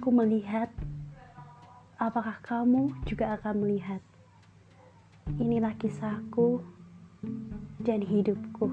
Aku melihat, apakah kamu juga akan melihat? Inilah kisahku dan hidupku.